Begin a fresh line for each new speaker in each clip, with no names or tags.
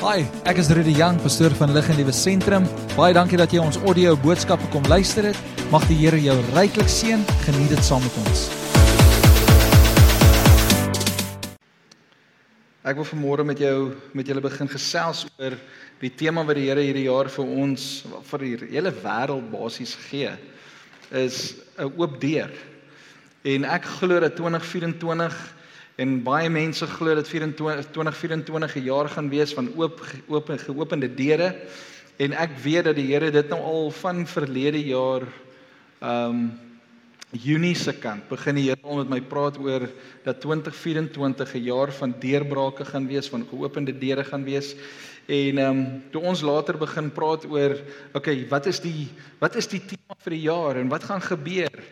Hi, ek is Rudy Jang, pastoor van Lig en Liewe Sentrum. Baie dankie dat jy ons audio boodskappe kom luister het. Mag die Here jou ryklik seën. Geniet dit saam met ons.
Ek wil vanmôre met jou met julle begin gesels oor die tema wat die Here hierdie jaar vir ons vir die hele wêreld basies gee is 'n oop deur. En ek glo dat 2024 En baie mense glo dat 24 2024 'n jaar gaan wees van oop oop geopende deure. En ek weet dat die Here dit nou al van verlede jaar ehm um, Junie se kant begin die Here met my praat oor dat 2024 'n jaar van deurbrake gaan wees, van geopende deure gaan wees. En ehm um, toe ons later begin praat oor okay, wat is die wat is die tema vir die jaar en wat gaan gebeur?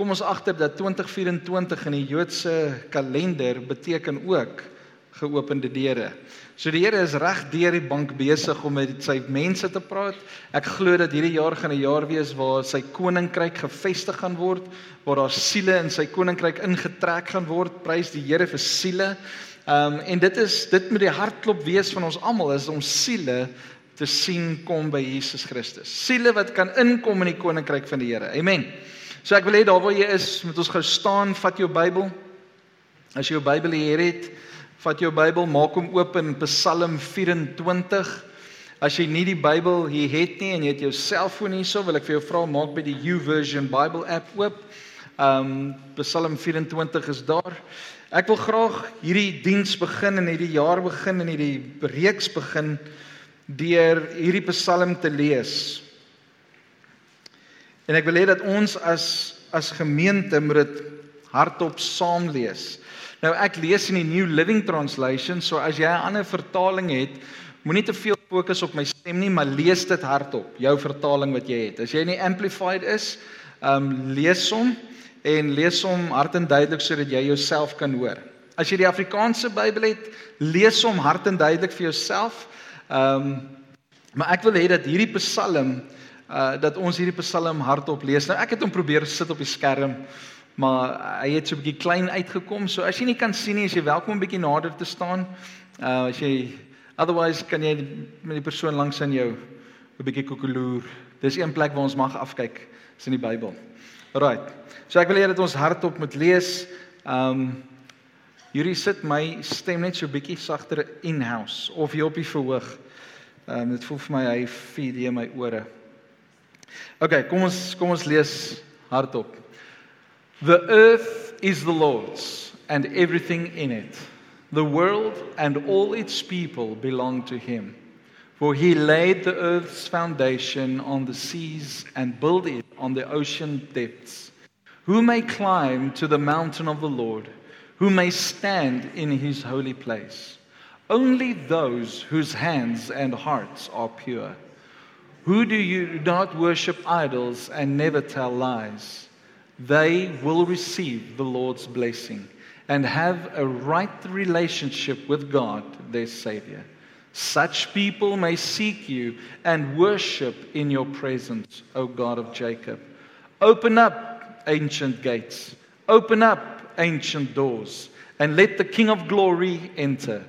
Kom ons agter dat 2024 in die Joodse kalender beteken ook geopende deure. So die Here is reg deur die bank besig om met sy mense te praat. Ek glo dat hierdie jaar gaan 'n jaar wees waar sy koninkryk gevestig gaan word, waar daar siele in sy koninkryk ingetrek gaan word. Prys die Here vir siele. Ehm um, en dit is dit moet die hartklop wees van ons almal is om siele te sien kom by Jesus Christus. Siele wat kan inkom in die koninkryk van die Here. Amen. So ek wil hê daar waar jy is, moet ons gou staan, vat jou Bybel. As jy jou Bybel hier het, vat jou Bybel, maak hom oop in Psalm 24. As jy nie die Bybel hier het nie en jy het jou selfoon hierso, wil ek vir jou vra maak by die YouVersion Bible app oop. Um Psalm 24 is daar. Ek wil graag hierdie diens begin en hierdie jaar begin en hierdie reeks begin deur hierdie Psalm te lees. En ek wil hê dat ons as as gemeente moet dit hardop saam lees. Nou ek lees in die New Living Translation, so as jy 'n ander vertaling het, moenie te veel fokus op my stem nie, maar lees dit hardop, jou vertaling wat jy het. As jy nie amplified is, ehm um, lees hom en lees hom hard en duidelik sodat jy jouself kan hoor. As jy die Afrikaanse Bybel het, lees hom hard en duidelik vir jouself. Ehm um, maar ek wil hê dat hierdie Psalm uh dat ons hierdie Psalm hardop lees. Nou ek het hom probeer sit op die skerm, maar hy het so 'n bietjie klein uitgekom. So as jy nie kan sien nie, is jy welkom om 'n bietjie nader te staan. Uh as jy otherwise kan jy met die persoon langs aan jou 'n bietjie koekeloer. Dis een plek waar ons mag afkyk, is in die Bybel. Alrite. So ek wil hê dat ons hardop moet lees. Um hierdie sit my stem net so bietjie sagter in-house of jy op die verhoog. Um dit voel vir my hy feed hier my ore. Okay, kom ons kom ons lees hardop. The earth is the Lord's and everything in it. The world and all its people belong to him. For he laid the earth's foundation on the seas and built it on the ocean depths. Who may climb to the mountain of the Lord? Who may stand in his holy place? Only those whose hands and hearts are pure who do you not worship idols and never tell lies? They will receive the Lord's blessing and have a right relationship with God, their Savior. Such people may seek you and worship in your presence, O God of Jacob. Open up ancient gates, open up ancient doors, and let the King of glory enter.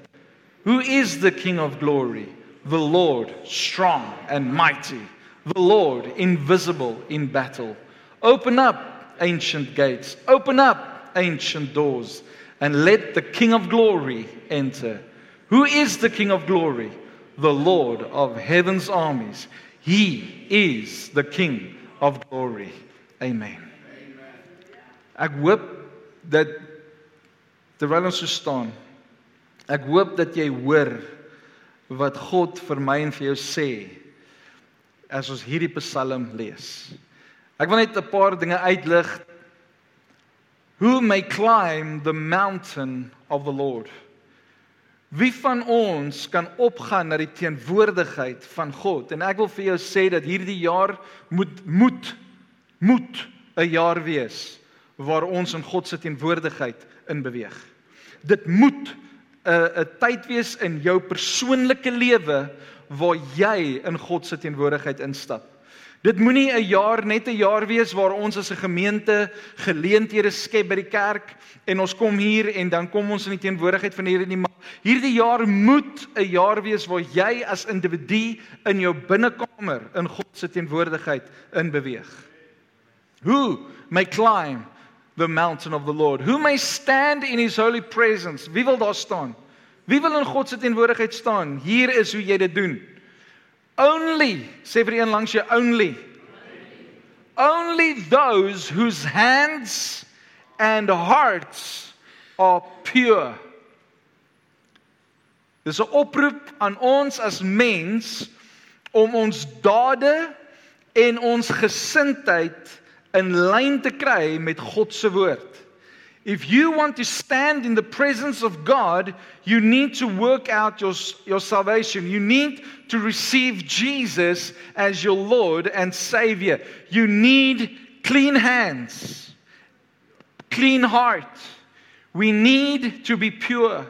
Who is the King of glory? The Lord strong and mighty, the Lord invisible in battle. Open up ancient gates, open up ancient doors, and let the King of glory enter. Who is the King of glory? The Lord of heaven's armies. He is the King of glory. Amen. Ek hoop dat terwyl ons so staan, ek hoop dat jy hoor wat God vir my en vir jou sê as ons hierdie Psalm lees. Ek wil net 'n paar dinge uitlig. Who may climb the mountain of the Lord? Wie van ons kan opgaan na die teenwoordigheid van God? En ek wil vir jou sê dat hierdie jaar moet moet moet 'n jaar wees waar ons in God se teenwoordigheid in beweeg. Dit moet 'n 'n tyd wees in jou persoonlike lewe waar jy in God se teenwoordigheid instap. Dit moenie 'n jaar net 'n jaar wees waar ons as 'n gemeente geleenthede skep by die kerk en ons kom hier en dan kom ons in die teenwoordigheid van die Here nie maar Hierdie jaar moet 'n jaar wees waar jy as individu in jou binnekamer in God se teenwoordigheid in beweeg. Who may climb the mountain of the Lord? Who may stand in his holy presence? Wie wil daar staan? Wie wil in God se teenwoordigheid staan? Hier is hoe jy dit doen. Only, sê vir een langs jou only. Only those whose hands and hearts are pure. Dis 'n oproep aan ons as mens om ons dade en ons gesindheid in lyn te kry met God se woord. If you want to stand in the presence of God, you need to work out your, your salvation. You need to receive Jesus as your Lord and Savior. You need clean hands, clean heart. We need to be pure.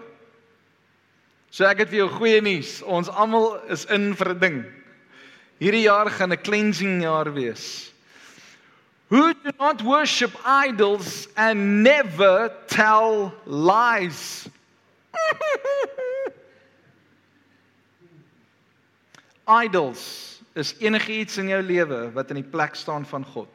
So ek het vir jou goeie nuus. Ons almal is in vir 'n ding. Hierdie jaar gaan 'n cleansing jaar wees. Who do not worship idols and never tell lies. idols is enigiets in jou lewe wat in die plek staan van God.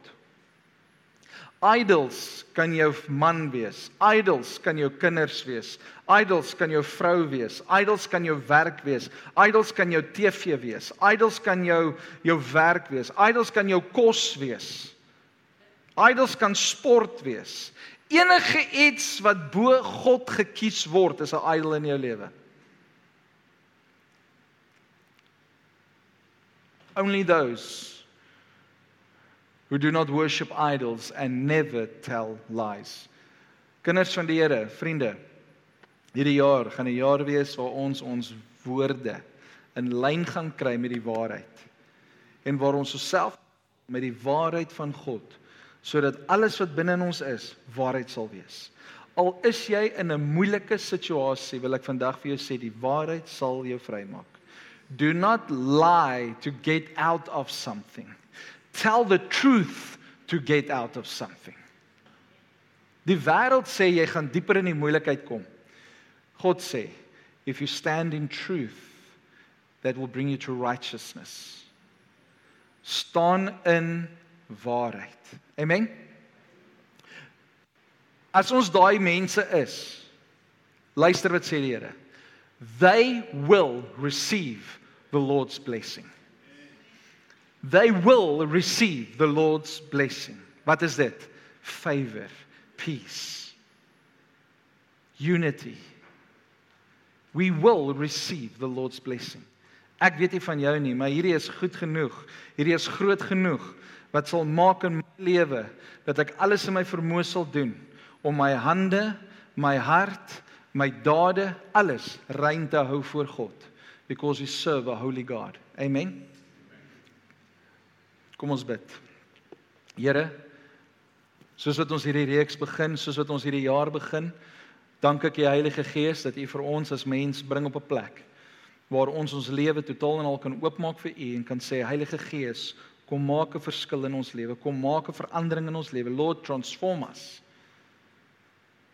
Idols kan jou man wees. Idols kan jou kinders wees. Idols kan jou vrou wees. Idols kan jou werk wees. Idols kan jou TV wees. Idols kan jou jou werk wees. Idols kan jou kos wees. Idols kan sport wees. Enige iets wat bo God gekies word is 'n idol in jou lewe. Only those who do not worship idols and never tell lies. Kinders van die Here, vriende, hierdie jaar gaan 'n jaar wees waar ons ons woorde in lyn gaan kry met die waarheid en waar ons osself met die waarheid van God sodat alles wat binne in ons is waarheid sal wees. Al is jy in 'n moeilike situasie, wil ek vandag vir jou sê die waarheid sal jou vrymaak. Do not lie to get out of something. Tell the truth to get out of something. Die wêreld sê jy gaan dieper in die moeilikheid kom. God sê, if you stand in truth, that will bring you to righteousness. Staan in waarheid. Amen. As ons daai mense is, luister wat sê die Here. They will receive the Lord's blessing. They will receive the Lord's blessing. Wat is dit? Favor, peace, unity. We will receive the Lord's blessing. Ek weet nie van jou nie, maar hierdie is goed genoeg. Hierdie is groot genoeg wat sal maak in my lewe dat ek alles in my vermoë sal doen om my hande, my hart, my dade, alles rein te hou voor God because we serve a holy God. Amen. Kom ons bid. Here, soos wat ons hierdie reeks begin, soos wat ons hierdie jaar begin, dank ek U Heilige Gees dat U vir ons as mens bring op 'n plek waar ons ons lewe totaal en al kan oopmaak vir U en kan sê Heilige Gees, Kom maak 'n verskil in ons lewe. Kom maak 'n verandering in ons lewe. Lord, transform us.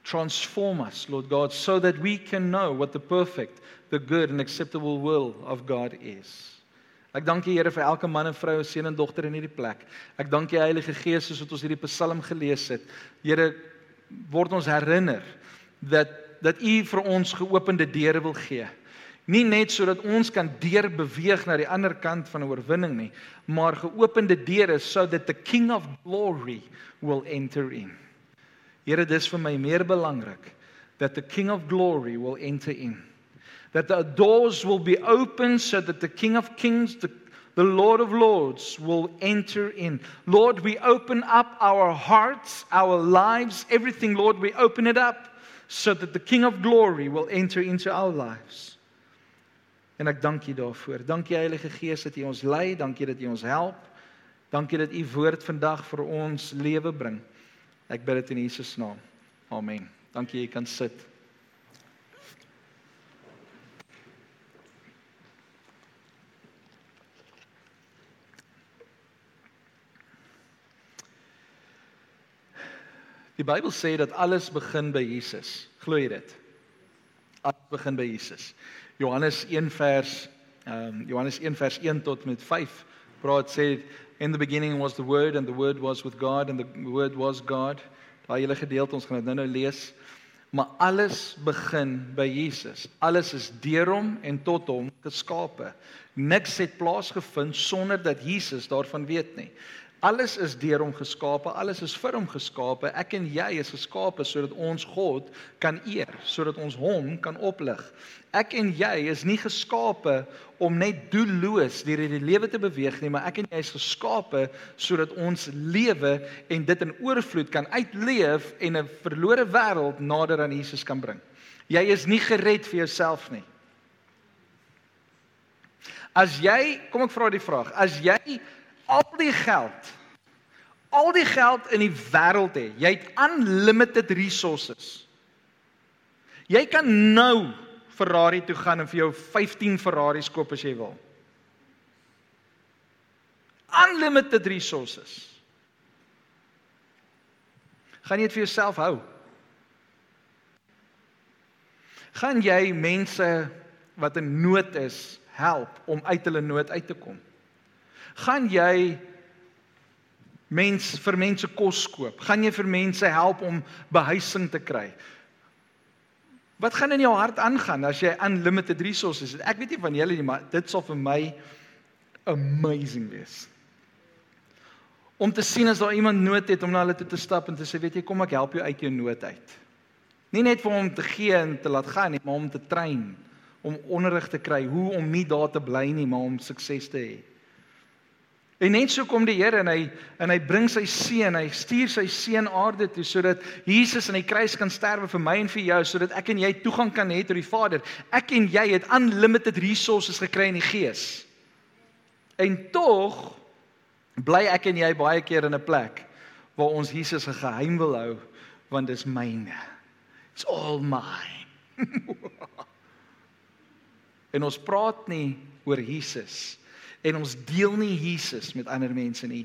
Transform us, Lord God, so that we can know what the perfect, the good and acceptable will of God is. Ek dank U Here vir elke man en vrou, seun en dogter in hierdie plek. Ek dank U Heilige Gees soos wat ons hierdie Psalm gelees het. Here, word ons herinner dat dat U vir ons geopende deure wil gee. Nie net sodat ons kan deur beweeg na die ander kant van 'n oorwinning nie, maar geopende deure sodat the king of glory will enter in. Here, dis vir my meer belangrik that the king of glory will enter in. That the doors will be open so that the king of kings the the Lord of Lords will enter in. Lord, we open up our hearts, our lives, everything, Lord, we open it up so that the King of Glory will enter into our lives. En ek dank U daarvoor. Dankie Heilige Gees dat U ons lei, dankie dat U ons help. Dankie dat U woord vandag vir ons lewe bring. Ek bid dit in Jesus naam. Amen. Dankie jy kan sit. Die Bybel sê dat alles begin by Jesus. Glo jy dit? Alles begin by Jesus. Johannes 1 vers ehm um, Johannes 1 vers 1 tot met 5 praat sê in the beginning was the word and the word was with God and the word was God. Daai hele gedeelte ons gaan dit nou-nou lees. Maar alles begin by Jesus. Alles is deur hom en tot hom geskape. Niks het plaasgevind sonder dat Jesus daarvan weet nie. Alles is deur hom geskape, alles is vir hom geskape. Ek en jy is geskape sodat ons God kan eer, sodat ons hom kan oplig. Ek en jy is nie geskape om net doelloos deur die lewe te beweeg nie, maar ek en jy is geskape sodat ons lewe en dit in oorvloed kan uitleef en 'n verlore wêreld nader aan Jesus kan bring. Jy is nie gered vir jouself nie. As jy, kom ek vra die vraag, as jy al die geld al die geld in die wêreld hê. Jy het unlimited resources. Jy kan nou Ferrari toe gaan en vir jou 15 Ferraris koop as jy wil. Unlimited resources. Gaan jy dit vir jouself hou? Gaan jy mense wat in nood is help om uit hulle nood uit te kom? Gaan jy mens vir mense kos koop? Gaan jy vir mense help om behuising te kry? Wat gaan in jou hart aangaan as jy unlimited resources het? Ek weet nie van julle nie, maar dit sal vir my amazing wees. Om te sien as daar iemand nood het om na hulle toe te stap en te sê, weet jy, kom ek help jou uit jou nood uit. Nie net vir hom te gee en te laat gaan nie, maar om te train, om onderrig te kry hoe om nie daar te bly nie, maar om sukses te hê. En net so kom die Here en hy en hy bring sy seun, hy stuur sy seun aarde toe sodat Jesus aan die kruis kan sterwe vir my en vir jou sodat ek en jy toegang kan hê tot die Vader. Ek en jy het unlimited resources gekry in die Gees. En tog bly ek en jy baie keer in 'n plek waar ons Jesus 'n geheim wil hou want dit is myne. It's all mine. en ons praat nie oor Jesus nie en ons deel nie Jesus met ander mense nie.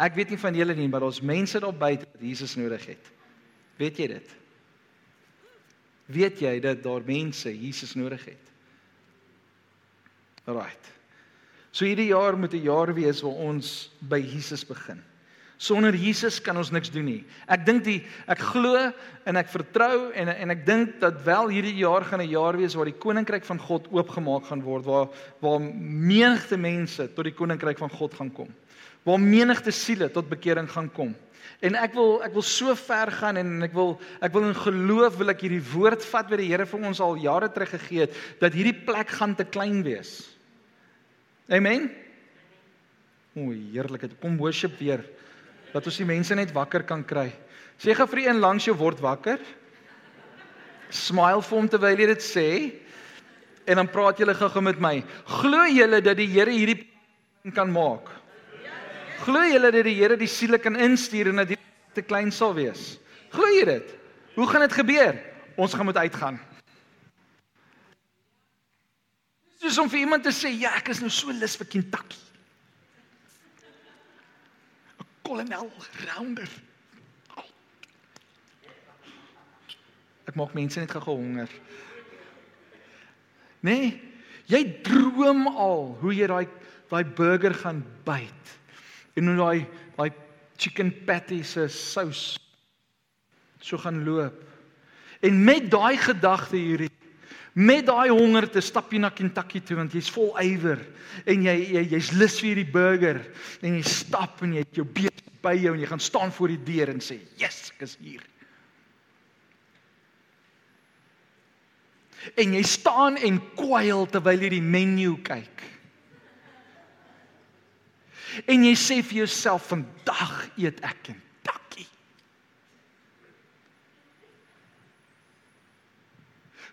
Ek weet nie van julle nie, maar ons mense daar buite wat Jesus nodig het. Weet jy dit? Weet jy dat daar mense Jesus nodig het? Alraight. So hierdie jaar moet 'n jaar wees waar ons by Jesus begin. Sonder Jesus kan ons niks doen nie. Ek dink die ek glo en ek vertrou en en ek dink dat wel hierdie jaar gaan 'n jaar wees waar die koninkryk van God oopgemaak gaan word waar waar menigte mense tot die koninkryk van God gaan kom. Waar menigte siele tot bekering gaan kom. En ek wil ek wil so ver gaan en ek wil ek wil in geloof wil ek hierdie woord vat wat die Here vir ons al jare terug gegee het dat hierdie plek gaan te klein wees. Amen. O, heerlik. Kom worship weer dat ons die mense net wakker kan kry. Sê gou vir een langs jou word wakker. Smile vir hom terwyl jy dit sê. En dan praat julle gou-gou met my. Glo julle dat die Here hierdie kan maak? Glo julle dat die Here die siele kan instuur en dat dit te klein sal wees? Glo jy dit? Hoe gaan dit gebeur? Ons gaan moet uitgaan. Dis om vir iemand te sê, ja, ek is nou so lus vir Kentucky. Kolonel rounder. Ek maak mense net gehonger. Nee, jy droom al hoe jy daai daai burger gaan byt. En hoe daai daai chicken patty se sous so gaan loop. En met daai gedagte hierdie met daai honger te stap jy na Kentucky toe want jy's vol ywer en jy jy jy's lus vir hierdie burger en jy stap en jy het jou beet by jou en jy gaan staan voor die deur en sê, "Yes, ek is hier." En jy staan en kwyl terwyl jy die menu kyk. En jy sê vir jouself, "Vandag eet ek Kentucky."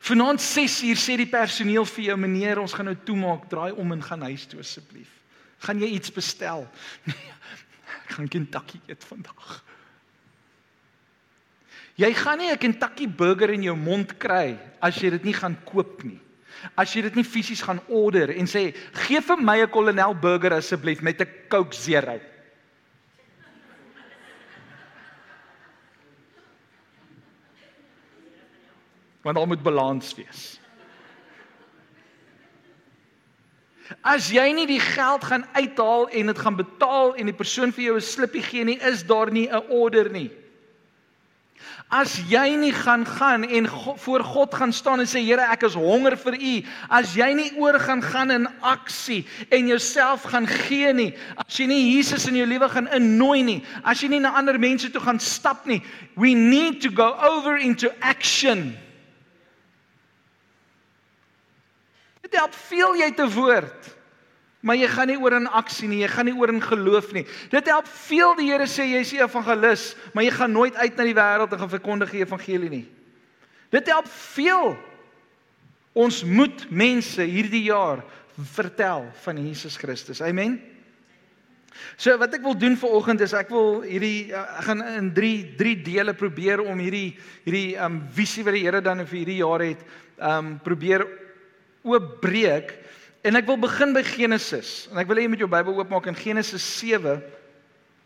Vanaand 6uur sê die personeel vir jou, "Meneer, ons gaan nou toemaak, draai om en gaan huis toe asseblief." Gaan jy iets bestel? Nee, Ek gaan Kentucky eet vandag. Jy gaan nie 'n Kentucky burger in jou mond kry as jy dit nie gaan koop nie. As jy dit nie fisies gaan order en sê gee vir my 'n Colonel burger asseblief met 'n Coke Zero. Want daar moet balans wees. As jy nie die geld gaan uithaal en dit gaan betaal en die persoon vir jou 'n slippie gee nie, is daar nie 'n order nie. As jy nie gaan gaan en go, voor God gaan staan en sê Here ek is honger vir u, as jy nie oor gaan gaan in aksie en jouself gaan gee nie, as jy nie Jesus in jou lewe gaan innooi nie, as jy nie na ander mense toe gaan stap nie, we need to go over into action. Dit help veel jy te woord. Maar jy gaan nie oor in aksie nie, jy gaan nie oor in geloof nie. Dit help veel die Here sê jy's 'n evangelis, maar jy gaan nooit uit na die wêreld en gaan verkondig die evangelie nie. Dit help veel. Ons moet mense hierdie jaar vertel van Jesus Christus. Amen. So wat ek wil doen vir oggend is ek wil hierdie ek gaan in 3 3 dele probeer om hierdie hierdie um visie wat die Here dan vir hierdie jaar het um probeer oopbreek en ek wil begin by Genesis. En ek wil hê jy moet jou Bybel oopmaak in Genesis 7.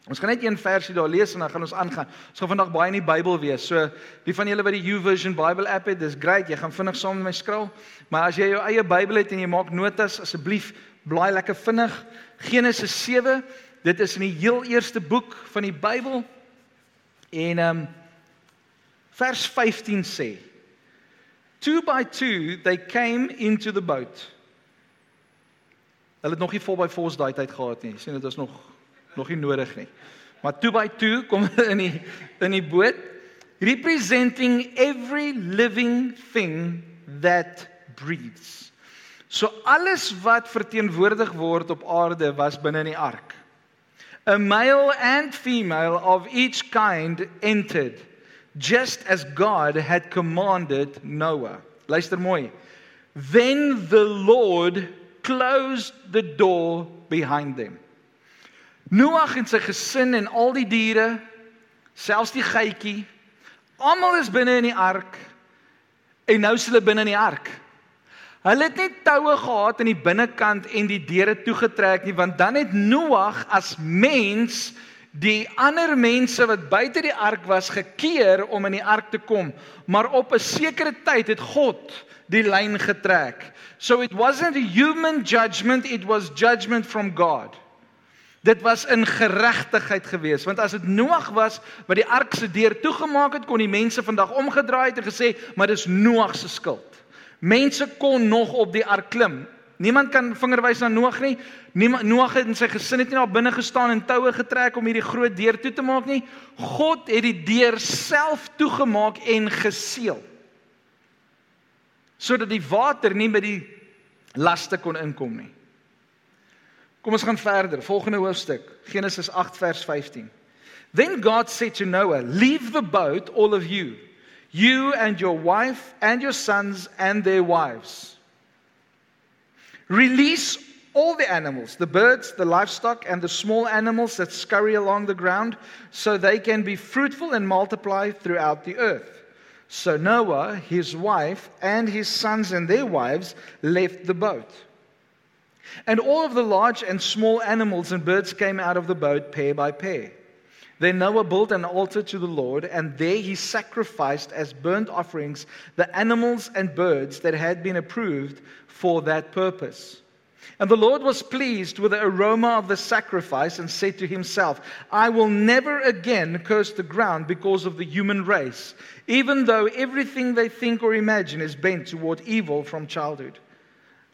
Ons gaan net een versie daar lees en dan gaan ons aangaan. Ons gaan vandag baie in die Bybel wees. So wie van julle wat die YouVersion Bible app het, dis great. Jy gaan vinnig saam met my skrol. Maar as jy jou eie Bybel het en jy maak notas, asseblief blaai lekker vinnig Genesis 7. Dit is in die heel eerste boek van die Bybel. En ehm um, vers 15 sê Two by two they came into the boat. Hulle het nog nie vol by force daai tyd gehad nie. Sien dit is nog nog nie nodig nie. Maar two by two kom in die in die boot representing every living thing that breathes. So alles wat verteenwoordig word op aarde was binne in die ark. A male and female of each kind entered just as God had commanded Noah. Luister mooi. Then the Lord closed the door behind them. Noag en sy gesin en al die diere, selfs die geitjie, almal is binne in die ark en nou is hulle binne in die ark. Hulle het net toue gehad aan die binnekant en die deure toegetrek nie want dan het Noag as mens die ander mense wat buite die ark was gekeer om in die ark te kom, maar op 'n sekere tyd het God die lyn getrek. So it wasn't a human judgment, it was judgment from God. Dit was in geregtigheid geweest, want as dit Noag was wat die ark se deur toegemaak het, kon die mense vandag omgedraai het en gesê, maar dis Noag se skuld. Mense kon nog op die ark klim. Niemand kan vingerwys na Noag nie. Niemand Noag het en sy gesin het nie daar binne gestaan en toue getrek om hierdie groot deur toe te maak nie. God het die deur self toegemaak en geseël. Sodat die water nie by die laste kon inkom nie. Kom ons gaan verder. Volgende hoofstuk, Genesis 8 vers 15. Then God said to Noah, "Leave the boat all of you, you and your wife and your sons and their wives." Release all the animals, the birds, the livestock, and the small animals that scurry along the ground, so they can be fruitful and multiply throughout the earth. So Noah, his wife, and his sons and their wives left the boat. And all of the large and small animals and birds came out of the boat pair by pair. Then Noah built an altar to the Lord, and there he sacrificed as burnt offerings the animals and birds that had been approved for that purpose. And the Lord was pleased with the aroma of the sacrifice and said to himself, I will never again curse the ground because of the human race, even though everything they think or imagine is bent toward evil from childhood.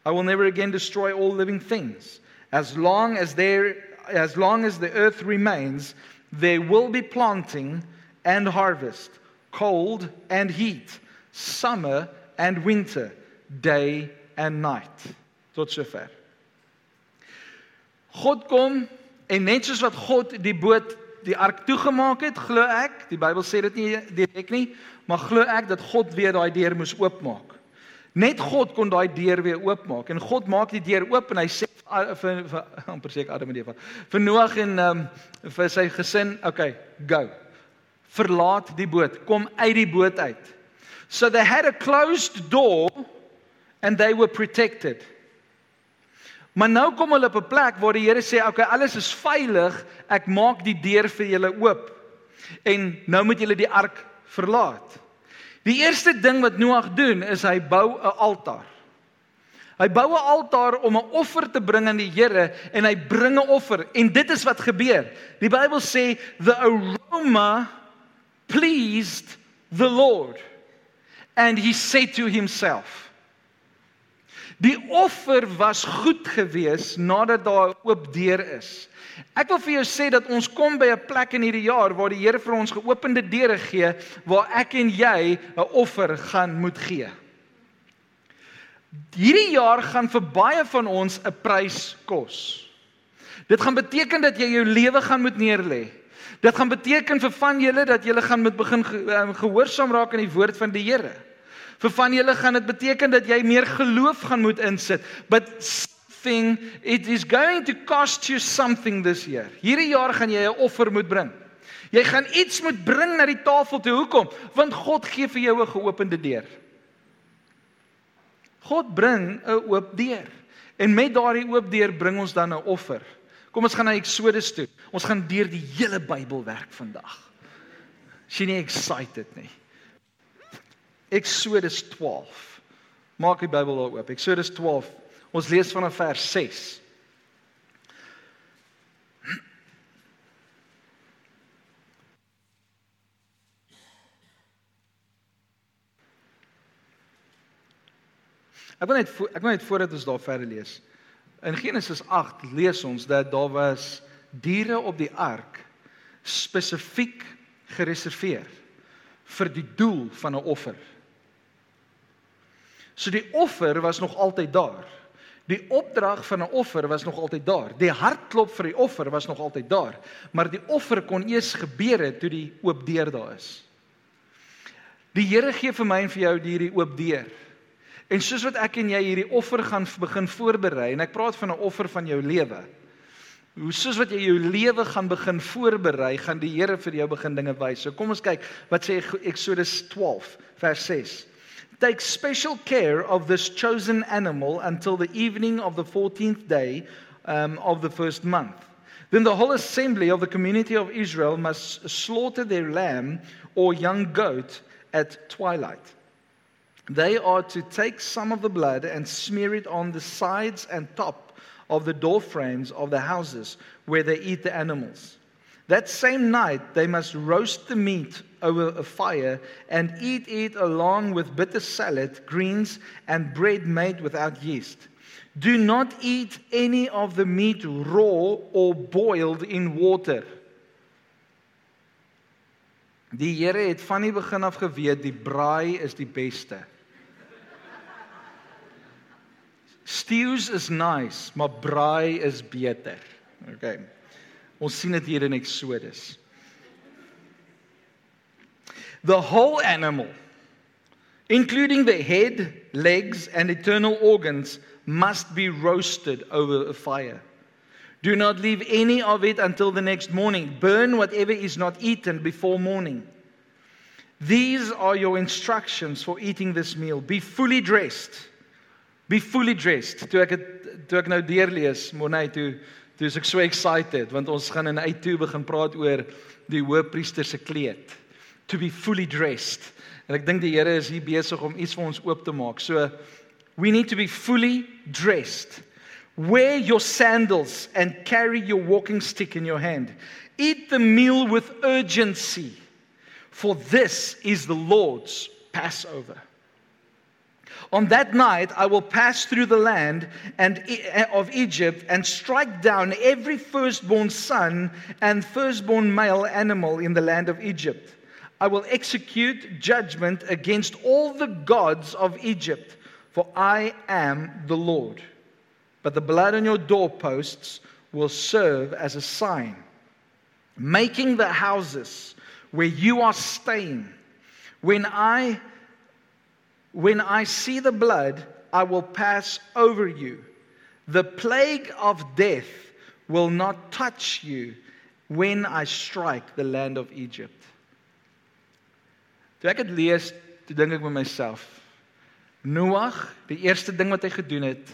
I will never again destroy all living things. As long as, there, as, long as the earth remains, there will be planting and harvest, cold and heat, summer and winter, day and night. Tot sover. God kom en net soos wat God die boot die ark toegemaak het, glo ek, die Bybel sê dit nie direk nie, maar glo ek dat God weer daai deur moes oopmaak. Net God kon daai deur weer oopmaak en God maak die deur oop en hy sê vir vir amper ek Adam en Eva vir Noag en um, vir sy gesin, okay, go. Verlaat die boot, kom uit die boot uit. So they had a closed door and they were protected. Maar nou kom hulle op 'n plek waar die Here sê, "Oké, okay, alles is veilig. Ek maak die deur vir julle oop." En nou moet julle die ark verlaat. Die eerste ding wat Noag doen is hy bou 'n altaar. Hy bou 'n altaar om 'n offer te bring aan die Here en hy bring 'n offer en dit is wat gebeur. Die Bybel sê the aroma pleased the Lord and he said to himself Die offer was goed gewees nadat daar 'n oop deur is. Ek wil vir jou sê dat ons kom by 'n plek in hierdie jaar waar die Here vir ons geopende deure gee waar ek en jy 'n offer gaan moet gee. Hierdie jaar gaan vir baie van ons 'n prys kos. Dit gaan beteken dat jy jou lewe gaan moet neerlê. Dit gaan beteken vir van julle dat julle gaan moet begin ehm, gehoorsaam raak aan die woord van die Here. Vir van julle gaan dit beteken dat jy meer geloof gaan moet insit. But something it is going to cost you something this year. Hierdie jaar gaan jy 'n offer moet bring. Jy gaan iets moet bring na die tafel toe. Hoekom? Want God gee vir jou 'n geopende deur. God bring 'n oop deur. En met daardie oop deur bring ons dan 'n offer. Kom ons gaan na Eksodus toe. Ons gaan deur die hele Bybel werk vandag. Is jy nie excited nie? Eksodus 12. Maak die Bybel daar oop. Eksodus 12. Ons lees vanaf vers 6. Ek wil net ek wil net voordat ons daar verder lees. In Genesis 8 lees ons dat daar was diere op die ark spesifiek gereserveer vir die doel van 'n offer. So die offer was nog altyd daar. Die opdrag van 'n offer was nog altyd daar. Die hartklop vir die offer was nog altyd daar, maar die offer kon eers gebeur het toe die oop deur daar is. Die Here gee vir my en vir jou hierdie oop deur. En soos wat ek en jy hierdie offer gaan begin voorberei en ek praat van 'n offer van jou lewe. Hoe soos wat jy jou lewe gaan begin voorberei, gaan die Here vir jou begin dinge wys. So kom ons kyk wat sê Exodus 12 vers 6. Take special care of this chosen animal until the evening of the 14th day um, of the first month. Then the whole assembly of the community of Israel must slaughter their lamb or young goat at twilight. They are to take some of the blood and smear it on the sides and top of the door frames of the houses where they eat the animals. That same night, they must roast the meat over a fire and eat it along with bitter salad, greens, and bread made without yeast. Do not eat any of the meat raw or boiled in water. Die Here het van die begin af geweet die braai is die beste. Stews is nice, maar braai is beter. Okay. Ons sien dit hier in Exodus. The whole animal, including the head, legs and internal organs, must be roasted over a fire. Do not leave any of it until the next morning. Burn whatever is not eaten before morning. These are your instructions for eating this meal. Be fully dressed Be fully dressed. Toe ek het toe ek nou deurlees, Monay toe toe ek so excited want ons gaan in uit toe begin praat oor die hoëpriester se kleed. To be fully dressed. En ek dink die Here is hier besig om iets vir ons oop te maak. So we need to be fully dressed. Wear your sandals and carry your walking stick in your hand. Eat the meal with urgency, for this is the Lord's Passover. On that night, I will pass through the land and, eh, of Egypt and strike down every firstborn son and firstborn male animal in the land of Egypt. I will execute judgment against all the gods of Egypt, for I am the Lord. But the blood on your doorposts will serve as a sign, making the houses where you are staying. When I When I see the blood, I will pass over you. The plague of death will not touch you when I strike the land of Egypt. Toe ek dit lees, toe dink ek met myself, Noag, die eerste ding wat hy gedoen het,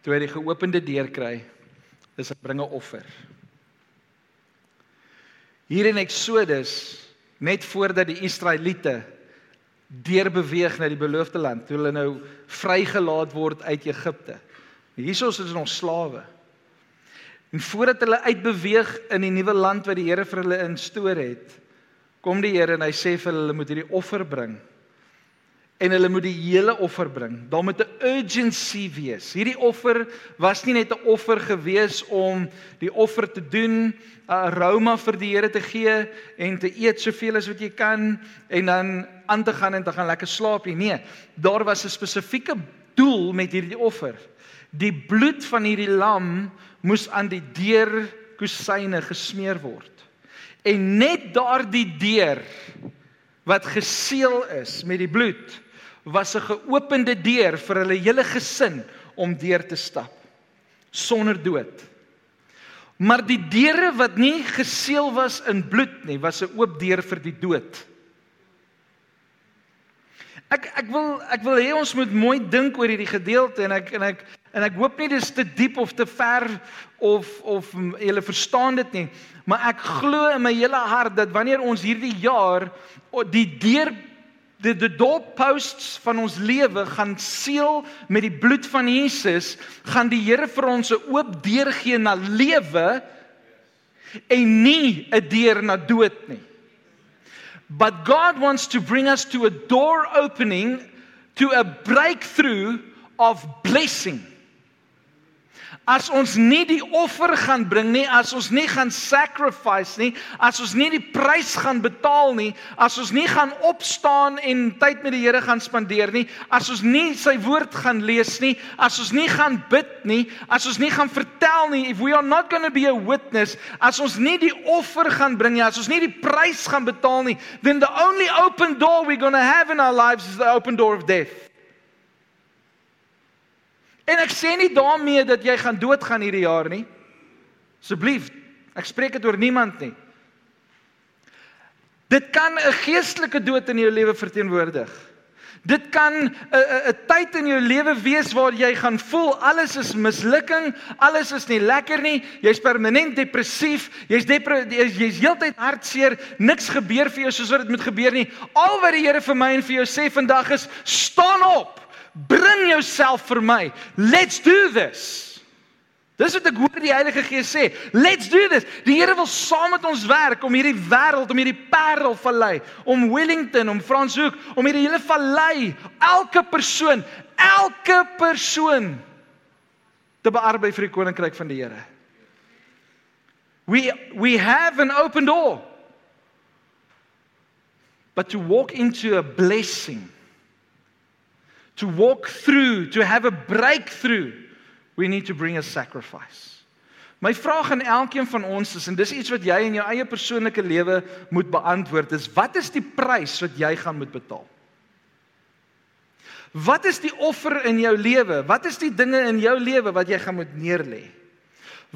toe hy die geopende deur kry, is hy bring 'n offer. Hier in Eksodus, net voordat die Israeliete deurbeweeg na die beloofde land, toe hulle nou vrygelaat word uit Egipte. Hiersoos is ons slawe. En voordat hulle uitbeweeg in die nuwe land wat die Here vir hulle instoor het, kom die Here en hy sê vir hulle hulle moet hierdie offer bring. En hulle moet die hele offer bring. Daar moet 'n urgency wees. Hierdie offer was nie net 'n offer gewees om die offer te doen, 'n aroma vir die Here te gee en te eet soveel as wat jy kan en dan aan te gaan en te gaan lekker slaap nie. Nee, daar was 'n spesifieke doel met hierdie offer. Die bloed van hierdie lam moes aan die deurkusyne gesmeer word. En net daardie deur wat geseël is met die bloed was 'n geopende deur vir hulle hele gesin om deur te stap sonder dood. Maar die deure wat nie geseël was in bloed nie, was 'n oop deur vir die dood. Ek ek wil ek wil hê ons moet mooi dink oor hierdie gedeelte en ek en ek en ek hoop nie dis te diep of te ver of of jy verstaan dit nie, maar ek glo in my hele hart dat wanneer ons hierdie jaar die deur die die doorposts van ons lewe gaan seël met die bloed van Jesus, gaan die Here vir ons 'n oop deur gee na lewe en nie 'n deur na dood nie. But God wants to bring us to a door opening to a breakthrough of blessing. As ons nie die offer gaan bring nie, as ons nie gaan sacrifice nie, as ons nie die prys gaan betaal nie, as ons nie gaan opstaan en tyd met die Here gaan spandeer nie, as ons nie sy woord gaan lees nie, as ons nie gaan bid nie, as ons nie gaan vertel nie, if we are not going to be a witness, as ons nie die offer gaan bring nie, as ons nie die prys gaan betaal nie, then the only open door we're going to have in our lives is the open door of death. En ek sê nie daarmee dat jy gaan doodgaan hierdie jaar nie. Asseblief, ek spreek dit oor niemand nie. Dit kan 'n geestelike dood in jou lewe verteenwoordig. Dit kan 'n 'n tyd in jou lewe wees waar jy gaan voel alles is mislukking, alles is nie lekker nie, jy's permanent depressief, jy's jy's jy's heeltyd hartseer, niks gebeur vir jou soos wat dit moet gebeur nie. Al wat die Here vir my en vir jou sê vandag is: staan op. Bring jouself vir my. Let's do this. Dis wat ek hoor die Heilige Gees sê. Let's do this. Die Here wil saam met ons werk om hierdie wêreld, om hierdie Parelvallei, om Wellington, om Franshoek, om hierdie hele vallei, elke persoon, elke persoon te bearbei vir die koninkryk van die Here. We we have an open door. But to walk into a blessing to walk through, to have a breakthrough, we need to bring a sacrifice. My vraag aan elkeen van ons is en dis iets wat jy in jou eie persoonlike lewe moet beantwoord is wat is die prys wat jy gaan moet betaal? Wat is die offer in jou lewe? Wat is die dinge in jou lewe wat jy gaan moet neerlê?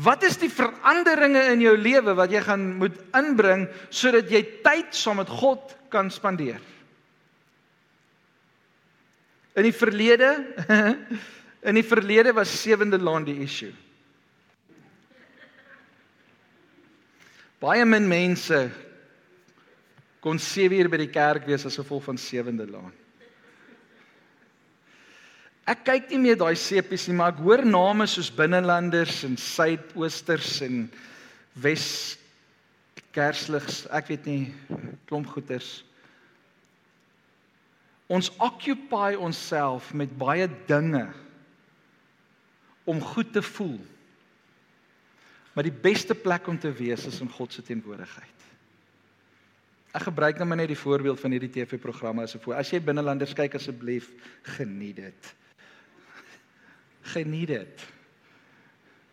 Wat is die veranderinge in jou lewe wat jy gaan moet inbring sodat jy tyd saam met God kan spandeer? In die verlede in die verlede was sewende laan die issue. Baie min mense kon 7 uur by die kerk wees as gevolg van sewende laan. Ek kyk nie meer daai sepies nie, maar ek hoor name soos binnelanders en suidoosters en wes kersligs, ek weet nie klomp goeters. Ons occupy onsself met baie dinge om goed te voel. Maar die beste plek om te wees is in God se teenwoordigheid. Ek gebruik nou maar net die voorbeeld van hierdie TV-programme as 'n voor. As jy binnelanders kyk asseblief, geniet dit. Geniet dit.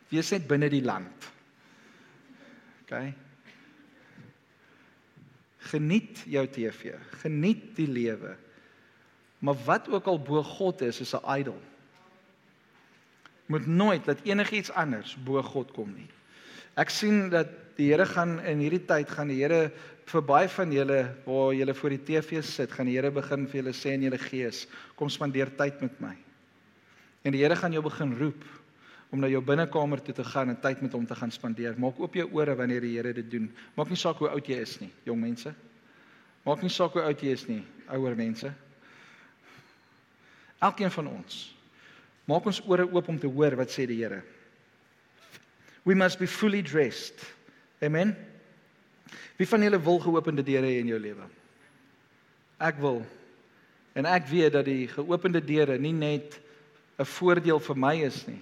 Wees net binne die land. OK. Geniet jou TV. Geniet die lewe. Maar wat ook al bo God is, is 'n idol. Moet nooit dat enigiets anders bo God kom nie. Ek sien dat die Here gaan in hierdie tyd gaan die Here vir baie van julle waar julle voor die TV sit, gaan die Here begin vir julle sê in julle gees, kom spandeer tyd met my. En die Here gaan jou begin roep om na jou binnekamer toe te gaan en tyd met hom te gaan spandeer. Maak oop jou ore wanneer die Here dit doen. Maak nie saak hoe oud jy is nie, jong mense. Maak nie saak hoe oud jy is nie, ouer mense. Elkeen van ons. Maak ons ore oop om te hoor wat sê die Here. We must be fully dressed. Amen. Wie van julle wil geopende deure hê in jou lewe? Ek wil. En ek weet dat die geopende deure nie net 'n voordeel vir my is nie,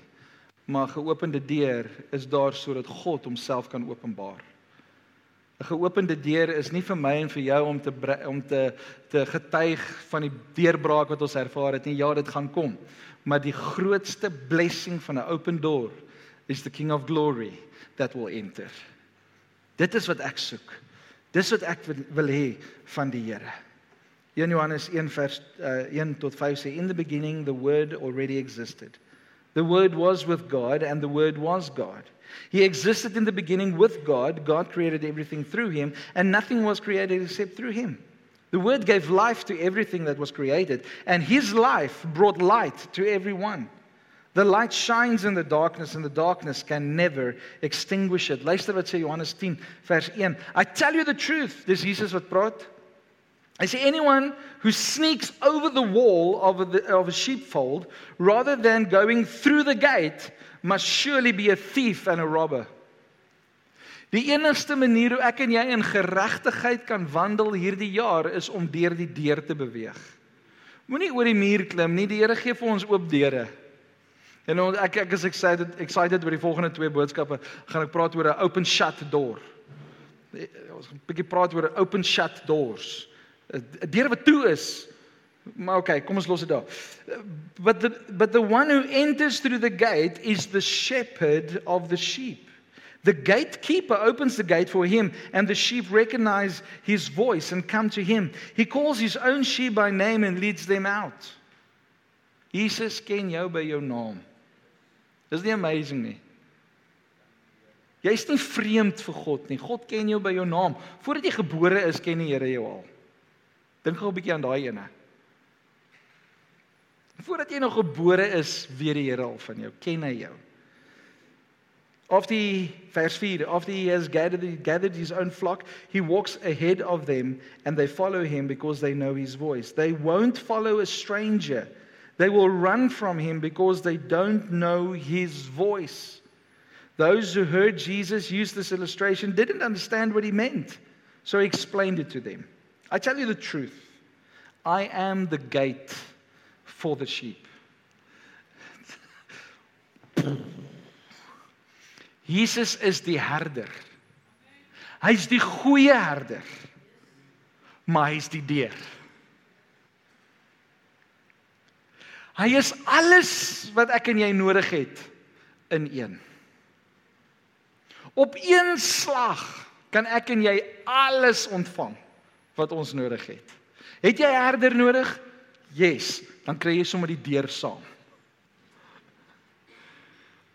maar geopende deur is daar sodat God homself kan openbaar. 'n Geopende deur is nie vir my en vir jou om te om te te getuig van die deurbraak wat ons ervaar het nie. Ja, dit gaan kom. Maar die grootste blessing van 'n open door is the king of glory that will enter. Dit is wat ek soek. Dis wat ek wil hê van die Here. 1 Johannes 1 vers uh, 1 tot 5 sê in the beginning the word already existed. The word was with God and the word was God. He existed in the beginning with God. God created everything through him and nothing was created except through him. The word gave life to everything that was created and his life brought light to everyone. The light shines in the darkness and the darkness can never extinguish it. Luister wat sê Johannes 10 vers 1. I tell you the truth. Dis Jesus wat praat. I say anyone who sneaks over the wall of, the, of a sheepfold rather than going through the gate must surely be a thief and a robber. Die enigste manier hoe ek en jy in geregtigheid kan wandel hierdie jaar is om deur die deur te beweeg. Moenie oor die muur klim nie. Die Here gee vir ons oop deure. En ek ek is excited excited oor die volgende twee boodskappe. Gaan ek praat oor 'n open shut door. Ons gaan 'n bietjie praat oor open shut doors. 'n deur wat toe is. Maar okay, kom ons los dit daar. But the but the one who enters through the gate is the shepherd of the sheep. The gatekeeper opens the gate for him and the sheep recognize his voice and come to him. He calls his own sheep by name and leads them out. Jesus ken jou by jou naam. Dis nie amazing nie. Jy's nie vreemd vir God nie. God ken jou by jou naam. Voordat jy gebore is, ken die Here jou al. Dink gou 'n bietjie aan daai ene. Voordat jy nog gebore is, weet die Here al van jou, ken hy jou. Of the verse 4, after he has gathered, gathered his own flock, he walks ahead of them and they follow him because they know his voice. They won't follow a stranger. They will run from him because they don't know his voice. Those who heard Jesus use this illustration didn't understand what he meant, so he explained it to them. I tell you the truth. I am the gate for the sheep. Jesus is die herder. Hy's die goeie herder. Maar hy's die deur. Hy is alles wat ek en jy nodig het in een. Op een slag kan ek en jy alles ontvang wat ons nodig het. Het jy 'n herder nodig? Yes, dan kry jy sommer die deur saam.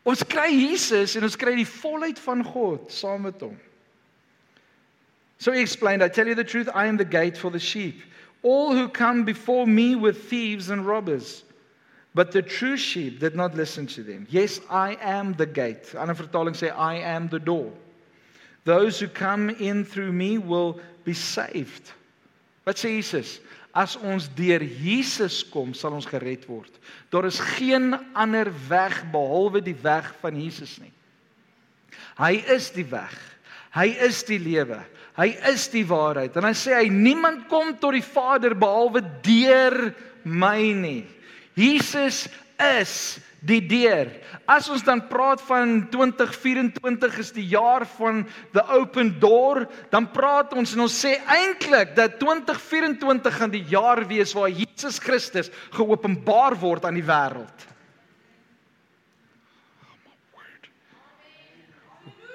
Ons kry Jesus en ons kry die volheid van God saam met hom. So he explained, I tell you the truth, I am the gate for the sheep. All who come before me were thieves and robbers. But the true sheep did not listen to them. Yes, I am the gate. Ander vertaling sê I am the door. Those who come in through me will be saved. Wat sê Jesus? As ons deur Jesus kom, sal ons gered word. Daar is geen ander weg behalwe die weg van Jesus nie. Hy is die weg. Hy is die lewe. Hy is die waarheid. En hy sê hy niemand kom tot die Vader behalwe deur my nie. Jesus is die deur. As ons dan praat van 2024 is die jaar van the open door, dan praat ons en ons sê eintlik dat 2024 gaan die jaar wees waar Jesus Christus geopenbaar word aan die wêreld.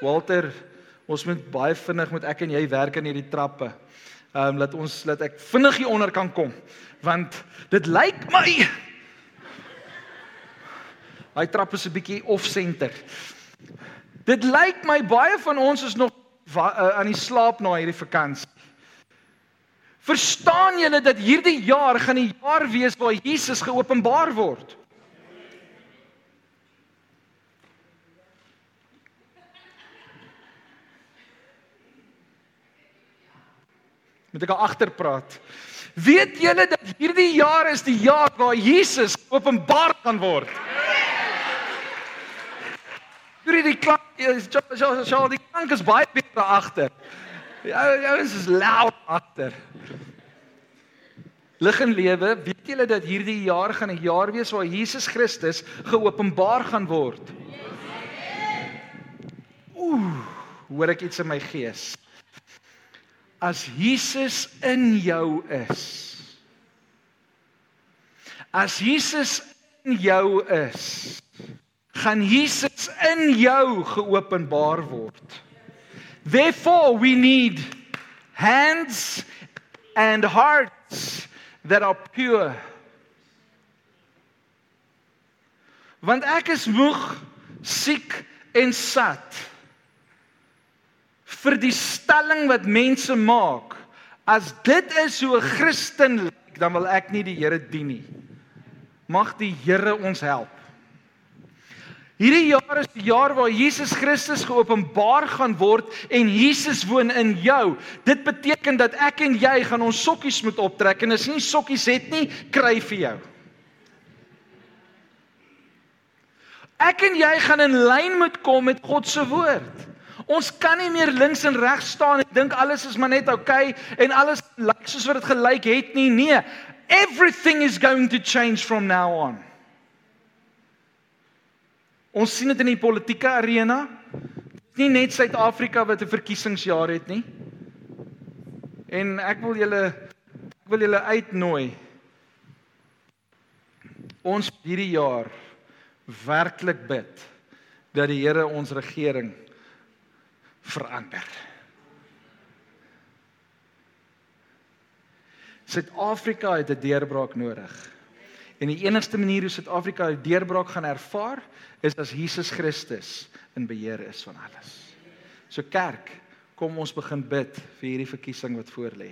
Walter, ons moet baie vinnig met ek en jy werk aan hierdie trappe. Ehm um, laat ons laat ek vinnig hier onder kan kom want dit lyk my Daai trap is 'n bietjie off-center. Dit lyk my baie van ons is nog uh, aan die slaap na hierdie vakansie. Verstaan julle dat hierdie jaar gaan die jaar wees waar Jesus geopenbaar word? Moet ek agter praat? Weet julle dat hierdie jaar is die jaar waar Jesus openbaar gaan word? Hierdie die klank ja, ja, die klank is baie beter agter. Ja, ja, dit is luid agter. Lig en lewe, weet julle dat hierdie jaar gaan 'n jaar wees waar Jesus Christus geopenbaar gaan word? Ooh, hoor ek iets in my gees. As Jesus in jou is. As Jesus in jou is, gaan Jesus in jou geopenbaar word. Therefore we need hands and hearts that are pure. Want ek is moeg, siek en sat vir die stelling wat mense maak. As dit is hoe 'n Christen lyk, dan wil ek nie die Here dien nie. Mag die Here ons help. Hierdie jaar is die jaar waar Jesus Christus geopenbaar gaan word en Jesus woon in jou. Dit beteken dat ek en jy gaan ons sokkies moet optrek en as jy nie sokkies het nie, kry vir jou. Ek en jy gaan in lyn moet kom met God se woord. Ons kan nie meer links en regs staan en dink alles is maar net oukei okay, en alles lyk soos wat dit gelyk het nie. Nee, everything is going to change from now on. Ons sien dit in die politieke arena. Nie net Suid-Afrika wat 'n verkiesingsjaar het nie. En ek wil julle ek wil julle uitnooi. Ons hierdie jaar werklik bid dat die Here ons regering verander. Suid-Afrika het 'n deurbraak nodig. En die enigste manier hoe Suid-Afrika 'n deurbraak gaan ervaar, is as Jesus Christus in beheer is van alles. So kerk, kom ons begin bid vir hierdie verkiesing wat voorlê.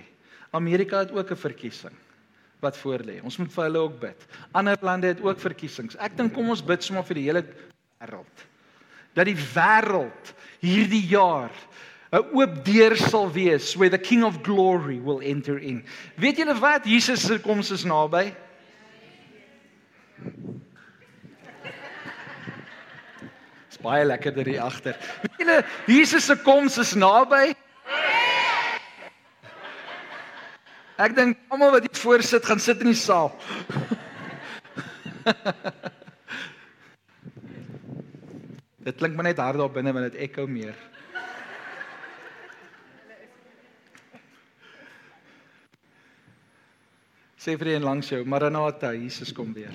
Amerika het ook 'n verkiesing wat voorlê. Ons moet vir hulle ook bid. Ander lande het ook verkiesings. Ek dink kom ons bid sommer vir die hele wêreld. Dat die wêreld hierdie jaar 'n oop deur sal wees where the king of glory will enter in. Weet julle wat? Jesus se koms is naby. Dis baie lekkerder hier agter. Weet julle, Jesus se koms is naby. Ek dink almal wat hier voor sit gaan sit in die saal. Dit klink maar net hard daar binne want dit ekko meer. Sê vir die een langs jou, Maranatha, Jesus kom weer.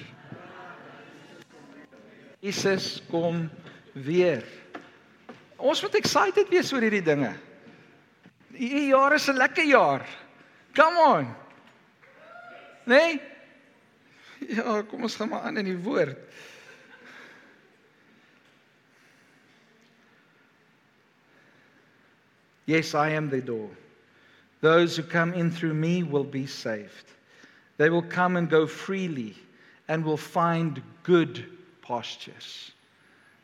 Jesus kom weer. Ons moet excited wees oor hierdie dinge. Hierdie jaar is 'n lekker jaar. Come on. Nee? Ja, kom ons gaan maar aan in die woord. Yes, I am the door. Those who come in through me will be saved. They will come and go freely and will find good pastures.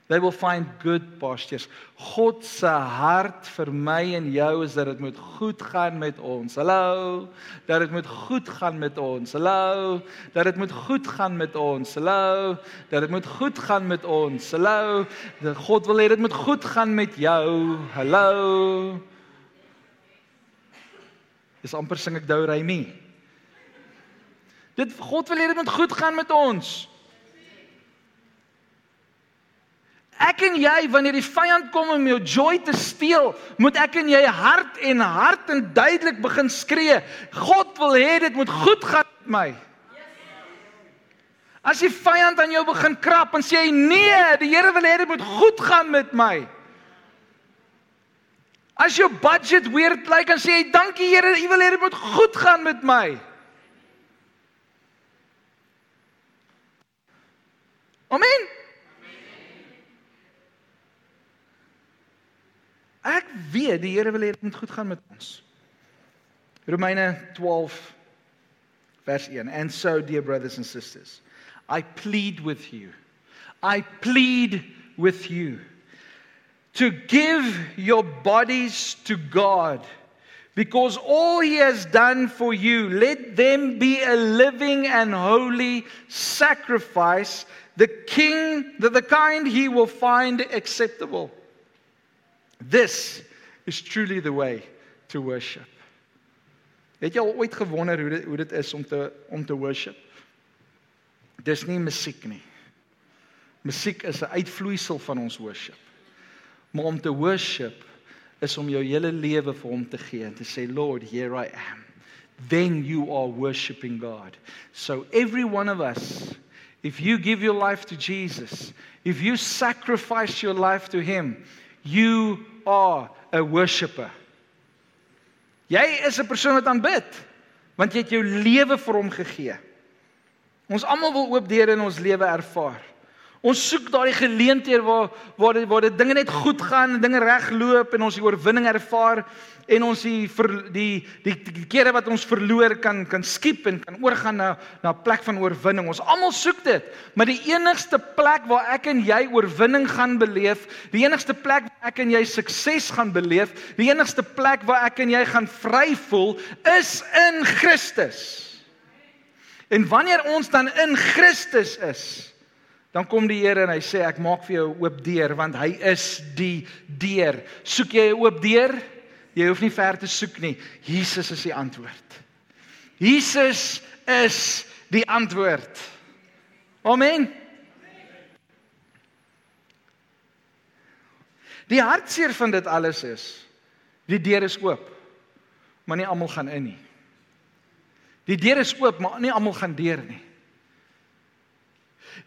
They will find good pastures. God se hart vir my en jou is dat dit moet goed gaan met ons. Hallo. Dat dit moet goed gaan met ons. Hallo. Dat dit moet goed gaan met ons. Hallo. Dat dit moet goed gaan met ons. Hallo. God wil hê dit moet goed gaan met jou. Hallo. Dis amper sing ek Dou Remy. Dit God wil hê dit moet goed gaan met ons. Ek en jy wanneer die vyand kom om jou joy te steel, moet ek en jy hard en hard en duidelik begin skree. God wil hê dit moet goed gaan met my. As die vyand aan jou begin krap en sê nee, die Here wil hê dit moet goed gaan met my. As jou budget weird lyk en sê jy dankie Here, U wil hê dit moet goed gaan met my. Amen. Ek weet die Here wil hê dit moet goed gaan met ons. Romeine 12 vers 1. And so dear brothers and sisters, I plead with you. I plead with you to give your bodies to God because all he has done for you, let them be a living and holy sacrifice, the king, the, the kind he will find acceptable. This is truly the way to worship. Het jy al ooit gewonder hoe dit hoe dit is om te om te worship? Dis nie musiek nie. Musiek is 'n uitvloeisel van ons worship. Maar om te worship is om jou hele lewe vir hom te gee en te sê Lord, here I am. Then you are worshiping God. So every one of us if you give your life to Jesus, if you sacrifice your life to him, you are a worshipper. Jy is 'n persoon wat aanbid want jy het jou lewe vir hom gegee. Ons almal wil oop deure in ons lewe ervaar. Ons soek daardie geleenthede waar waar dit waar dit dinge net goed gaan dinge regloop en ons die oorwinning ervaar en ons die ver, die die, die kere wat ons verloor kan kan skiep en kan oorgaan na na 'n plek van oorwinning. Ons almal soek dit. Maar die enigste plek waar ek en jy oorwinning gaan beleef, die enigste plek waar ek en jy sukses gaan beleef, die enigste plek waar ek en jy gaan vry voel, is in Christus. En wanneer ons dan in Christus is, dan kom die Here en hy sê ek maak vir jou 'n oop deur want hy is die deur. Soek jy 'n oop deur? Jy hoef nie ver te soek nie. Jesus is die antwoord. Jesus is die antwoord. Amen. Die hartseer van dit alles is die deur is oop, maar nie almal gaan in nie. Die deur is oop, maar nie almal gaan deur nie.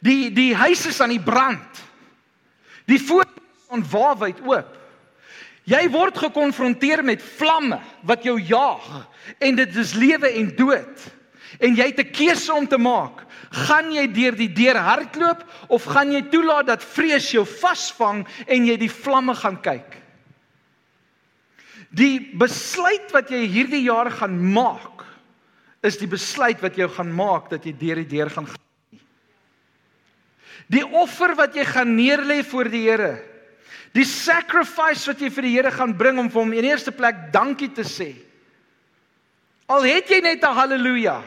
Die die huis is aan die brand. Die voet on waarheid oop. Jy word gekonfronteer met vlamme wat jou jaag en dit is lewe en dood. En jy het 'n keuse om te maak. Gaan jy deur die deur hardloop of gaan jy toelaat dat vrees jou vasvang en jy die vlamme gaan kyk? Die besluit wat jy hierdie jaar gaan maak is die besluit wat jou gaan maak dat jy deur die deur gaan gaan. Die offer wat jy gaan neerlê voor die Here Die sacrifice wat jy vir die Here gaan bring om vir hom in eerste plek dankie te sê. Al het jy net 'n haleluja.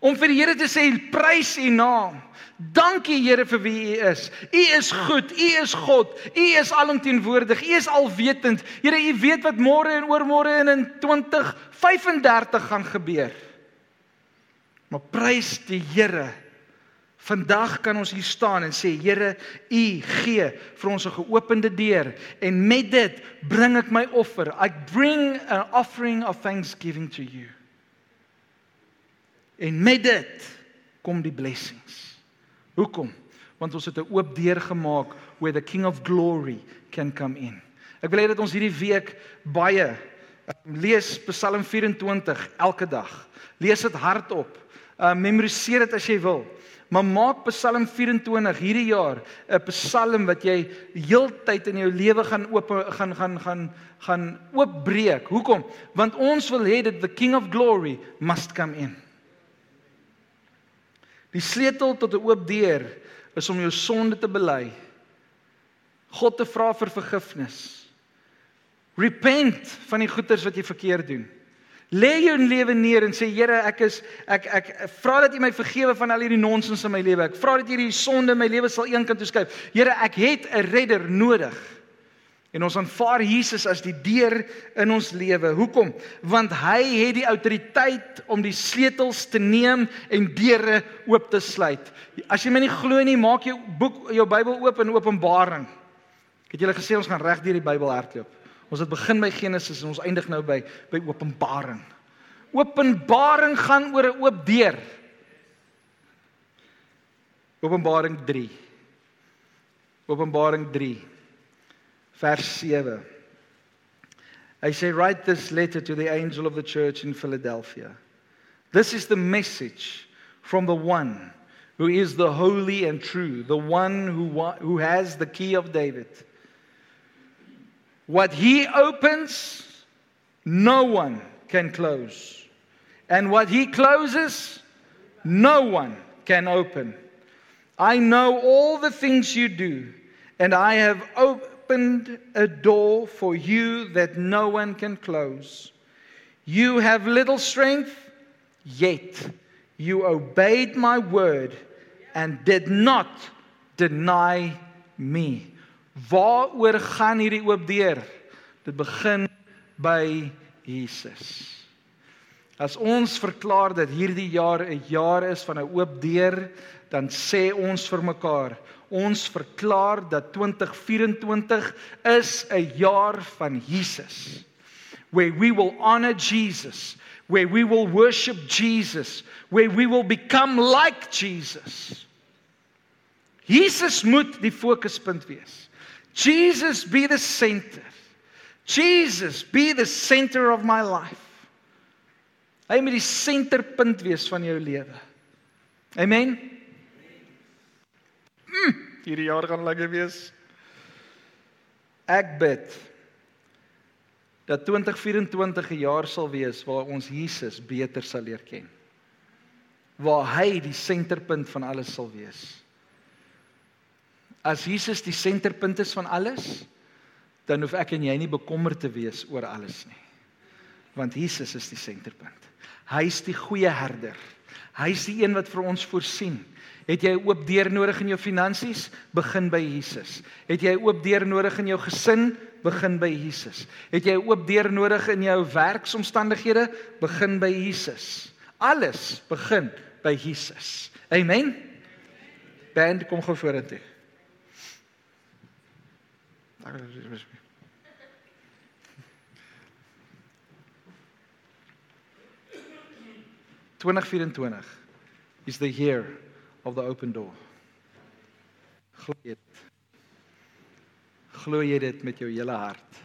Om vir die Here te sê prys U naam. Dankie Here vir wie U is. U is goed. U is God. U is alomteenwoordig. U is alwetend. Here, U weet wat môre en oormôre en in 2035 gaan gebeur. Maar prys die Here Vandag kan ons hier staan en sê Here, U gee vir ons 'n geopende deur en met dit bring ek my offer. I bring an offering of thanksgiving to you. En met dit kom die blessings. Hoekom? Want ons het 'n oop deur gemaak where the king of glory can come in. Ek wil hê dat ons hierdie week baie um, lees Psalm 24 elke dag. Lees dit hardop. Uh memoriseer dit as jy wil. Maar maak Psalm 24 hierdie jaar 'n Psalm wat jy heeltyd in jou lewe gaan oop gaan gaan gaan gaan oopbreek. Hoekom? Want ons wil hê dat the King of Glory must come in. Die sleutel tot 'n oop deur is om jou sonde te bely. God te vra vir vergifnis. Repent van die goeders wat jy verkeerd doen. Lê jou lewe neer en sê Here, ek is ek ek vra dat U my vergewe van al hierdie nonsens in my lewe. Ek vra dat U hierdie sonde in my lewe sal eenkant toeskuif. Here, ek het 'n redder nodig. En ons aanvaar Jesus as die deur in ons lewe. Hoekom? Want hy het die autoriteit om die sleutels te neem en deure oop te sluit. As jy my nie glo nie, maak jou boek jou Bybel oop in Openbaring. Ek het julle gesê ons gaan reg deur die Bybel hardloop. Ons het begin by Genesis en ons eindig nou by by Openbaring. Openbaring gaan oor 'n oop deur. Openbaring 3. Openbaring 3 vers 7. I say write this letter to the angel of the church in Philadelphia. This is the message from the one who is the holy and true, the one who who has the key of David. What he opens, no one can close. And what he closes, no one can open. I know all the things you do, and I have opened a door for you that no one can close. You have little strength, yet you obeyed my word and did not deny me. Waaroor gaan hierdie oop deur? Dit begin by Jesus. As ons verklaar dat hierdie jaar 'n jaar is van 'n oop deur, dan sê ons vir mekaar, ons verklaar dat 2024 is 'n jaar van Jesus. Where we will honor Jesus, where we will worship Jesus, where we will become like Jesus. Jesus moet die fokuspunt wees. Jesus be the center. Jesus be the center of my life. Hy moet die senterpunt wees van jou lewe. Amen. Mm, hierdie jaar gaan lekker wees. Ek bid dat 2024 'n jaar sal wees waar ons Jesus beter sal leer ken. Waar hy die senterpunt van alles sal wees. As Jesus die senterpunt is van alles, dan hoef ek en jy nie bekommerd te wees oor alles nie. Want Jesus is die senterpunt. Hy's die goeie herder. Hy's die een wat vir ons voorsien. Het jy 'n oop deur nodig in jou finansies? Begin by Jesus. Het jy 'n oop deur nodig in jou gesin? Begin by Jesus. Het jy 'n oop deur nodig in jou werksomstandighede? Begin by Jesus. Alles begin by Jesus. Amen. Band kom gou vorentoe. Daar is 2024 is the year of the open door. Glo jy dit? Glo jy dit met jou hele hart?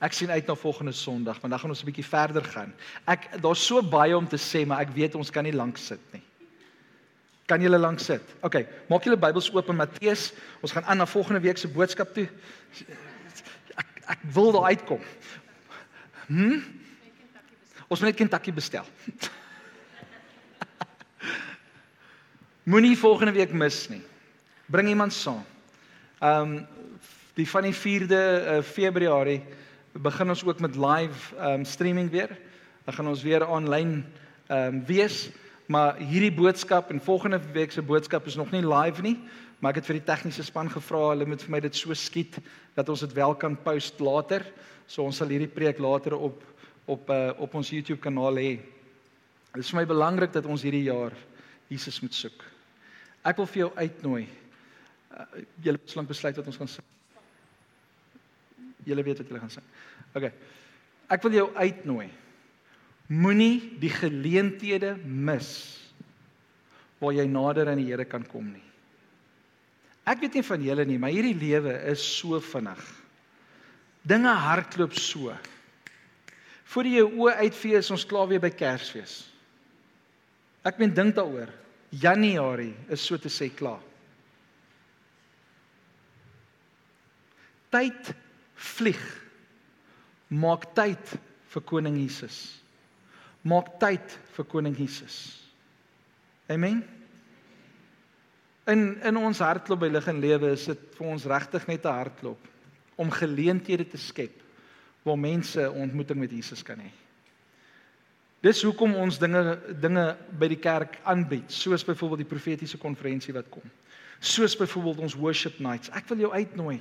Ek sien uit na volgende Sondag, want dan gaan ons 'n bietjie verder gaan. Ek daar's so baie om te sê, maar ek weet ons kan nie lank sit nie. Kan julle lank sit? OK, maak julle Bybels oop in Matteus. Ons gaan aan na volgende week se boodskap toe. Ek ek wil daar uitkom. Hm? Ons moet net Kentucky bestel. Moenie volgende week mis nie. Bring iemand saam. Um die van die 4de uh, Februarie begin ons ook met live um streaming weer. Dan gaan ons weer aanlyn um wees, maar hierdie boodskap en volgende week se boodskap is nog nie live nie, maar ek het vir die tegniese span gevra, hulle moet vir my dit so skiet dat ons dit wel kan post later. So ons sal hierdie preek later op op uh, op ons YouTube kanaal hê. Dit is vir my belangrik dat ons hierdie jaar Jesus moet soek. Ek wil vir jou uitnooi. Uh, julle het slank besluit wat ons gaan sing. Julle weet wat julle gaan sing. OK. Ek wil jou uitnooi. Moenie die geleenthede mis waar jy nader aan die Here kan kom nie. Ek weet nie van julle nie, maar hierdie lewe is so vinnig. Dinge hardloop so. Voor jy jou oë uitvee is ons klaar weer by Kersfees. Ek meen dink daaroor. Januarie is so te sê klaar. Tyd vlieg. Maak tyd vir koning Jesus. Maak tyd vir koning Jesus. Amen. In in ons hartklop by lig en lewe is dit vir ons regtig net 'n hartklop om geleenthede te skep waar mense ontmoeting met Jesus kan hê. Dis hoekom ons dinge dinge by die kerk aanbied, soos byvoorbeeld die profetiese konferensie wat kom. Soos byvoorbeeld ons worship nights. Ek wil jou uitnooi.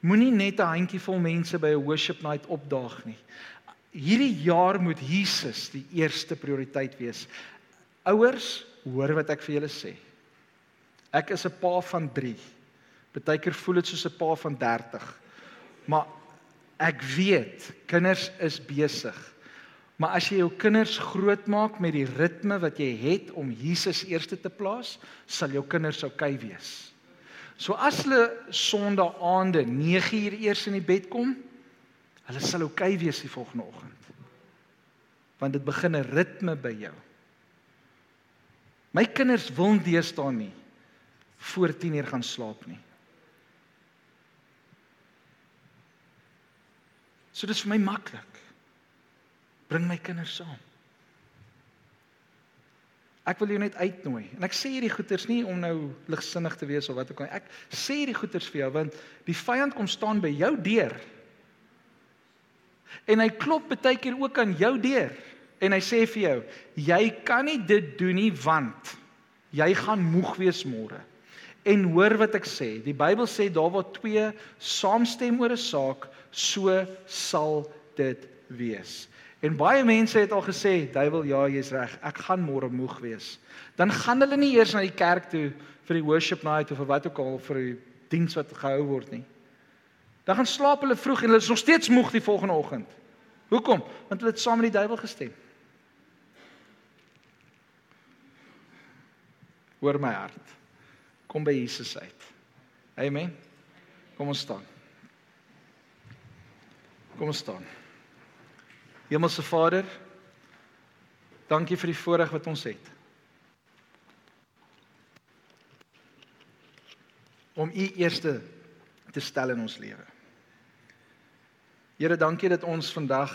Moenie net 'n handjievol mense by 'n worship night opdaag nie. Hierdie jaar moet Jesus die eerste prioriteit wees. Ouers, hoor wat ek vir julle sê. Ek is 'n pa van 3. Partykeer voel dit soos 'n pa van 30. Maar ek weet kinders is besig. Maar as jy jou kinders grootmaak met die ritme wat jy het om Jesus eerste te plaas, sal jou kinders oukei okay wees. So as hulle Sondag aande 9uur eers in die bed kom, hulle sal oukei okay wees die volgende oggend. Want dit begin 'n ritme by jou. My kinders wil nie deesdae nie voor 10uur gaan slaap nie. So dis vir my maklik. Bring my kinders saam. Ek wil jou net uitnooi. En ek sê hierdie goeters nie om nou ligsinnig te wees of wat ook al. Ek sê hierdie goeters vir jou want die vyand kom staan by jou deur. En hy klop baie keer ook aan jou deur. En hy sê vir jou, jy kan nie dit doen nie want jy gaan moeg wees môre. En hoor wat ek sê, die Bybel sê daar waar twee saamstem oor 'n saak, so sal dit wees. En baie mense het al gesê, "Duiwel, ja, jy's reg. Ek gaan môre moeg wees." Dan gaan hulle nie eers na die kerk toe vir die worship night of wat ook al vir die diens wat gehou word nie. Dan gaan slaap hulle vroeg en hulle is nog steeds moeg die volgende oggend. Hoekom? Want hulle het saam met die duiwel gestem. Hoor my hart. Kom by Jesus uit. Amen. Kom ons staan. Kom ons staan. Hemelse Vader, dankie vir die voorreg wat ons het. Om U eerste te stel in ons lewe. Here, dankie dat ons vandag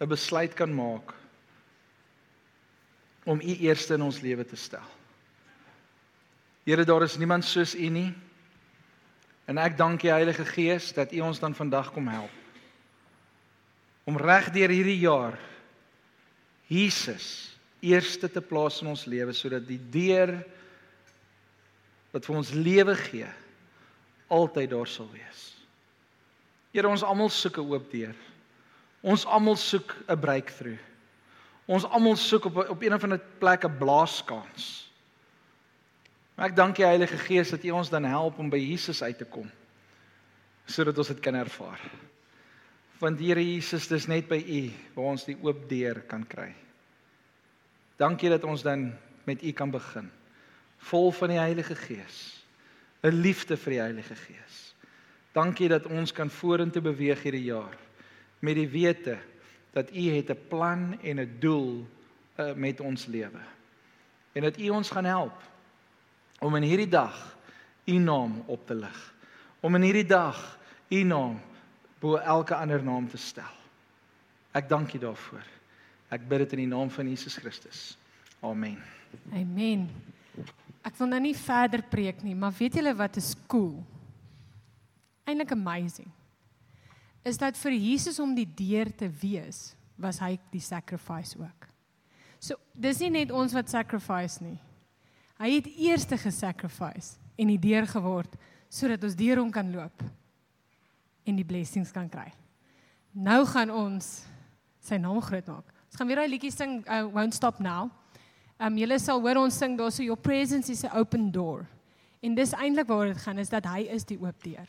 'n besluit kan maak om U eerste in ons lewe te stel. Here, daar is niemand soos U nie. En ek dank U Heilige Gees dat U ons dan vandag kom help. Om reg deur hierdie jaar Jesus eerste te plaas in ons lewe sodat die deur wat vir ons lewe gee altyd daar sal wees. Here ons almal soek 'n oop deur. Ons almal soek 'n breakthrough. Ons almal soek op op een of ander plek 'n blaaskans. Maar ek dank die Heilige Gees dat U ons dan help om by Jesus uit te kom sodat ons dit kan ervaar. Want Here Jesus, dis net by U waar ons die oop deur kan kry. Dankie dat ons dan met U kan begin. Vol van die Heilige Gees. 'n Liefde vir die Heilige Gees. Dankie dat ons kan vorentoe beweeg hierdie jaar met die wete dat U het 'n plan en 'n doel uh, met ons lewe. En dat U ons gaan help om in hierdie dag U naam op te lig. Om in hierdie dag U naam bo elke ander naam te stel. Ek dank U daarvoor. Ek bid dit in die naam van Jesus Christus. Amen.
Amen. Ek wil nou nie verder preek nie, maar weet julle wat is cool? Eintlik amazing is dat vir Jesus om die deur te wees, was hy die sacrifice ook. So dis nie net ons wat sacrifice nie. Hy het eers gesacrifice en die deur geword sodat ons deur hom kan loop en die blessings kan kry. Nou gaan ons sy naam groot maak. Ons gaan weer daai liedjie sing uh, won't stop now. Ehm um, julle sal hoor ons sing daarso your presence is an open door. En dis eintlik waar dit gaan is dat hy is die oop deur.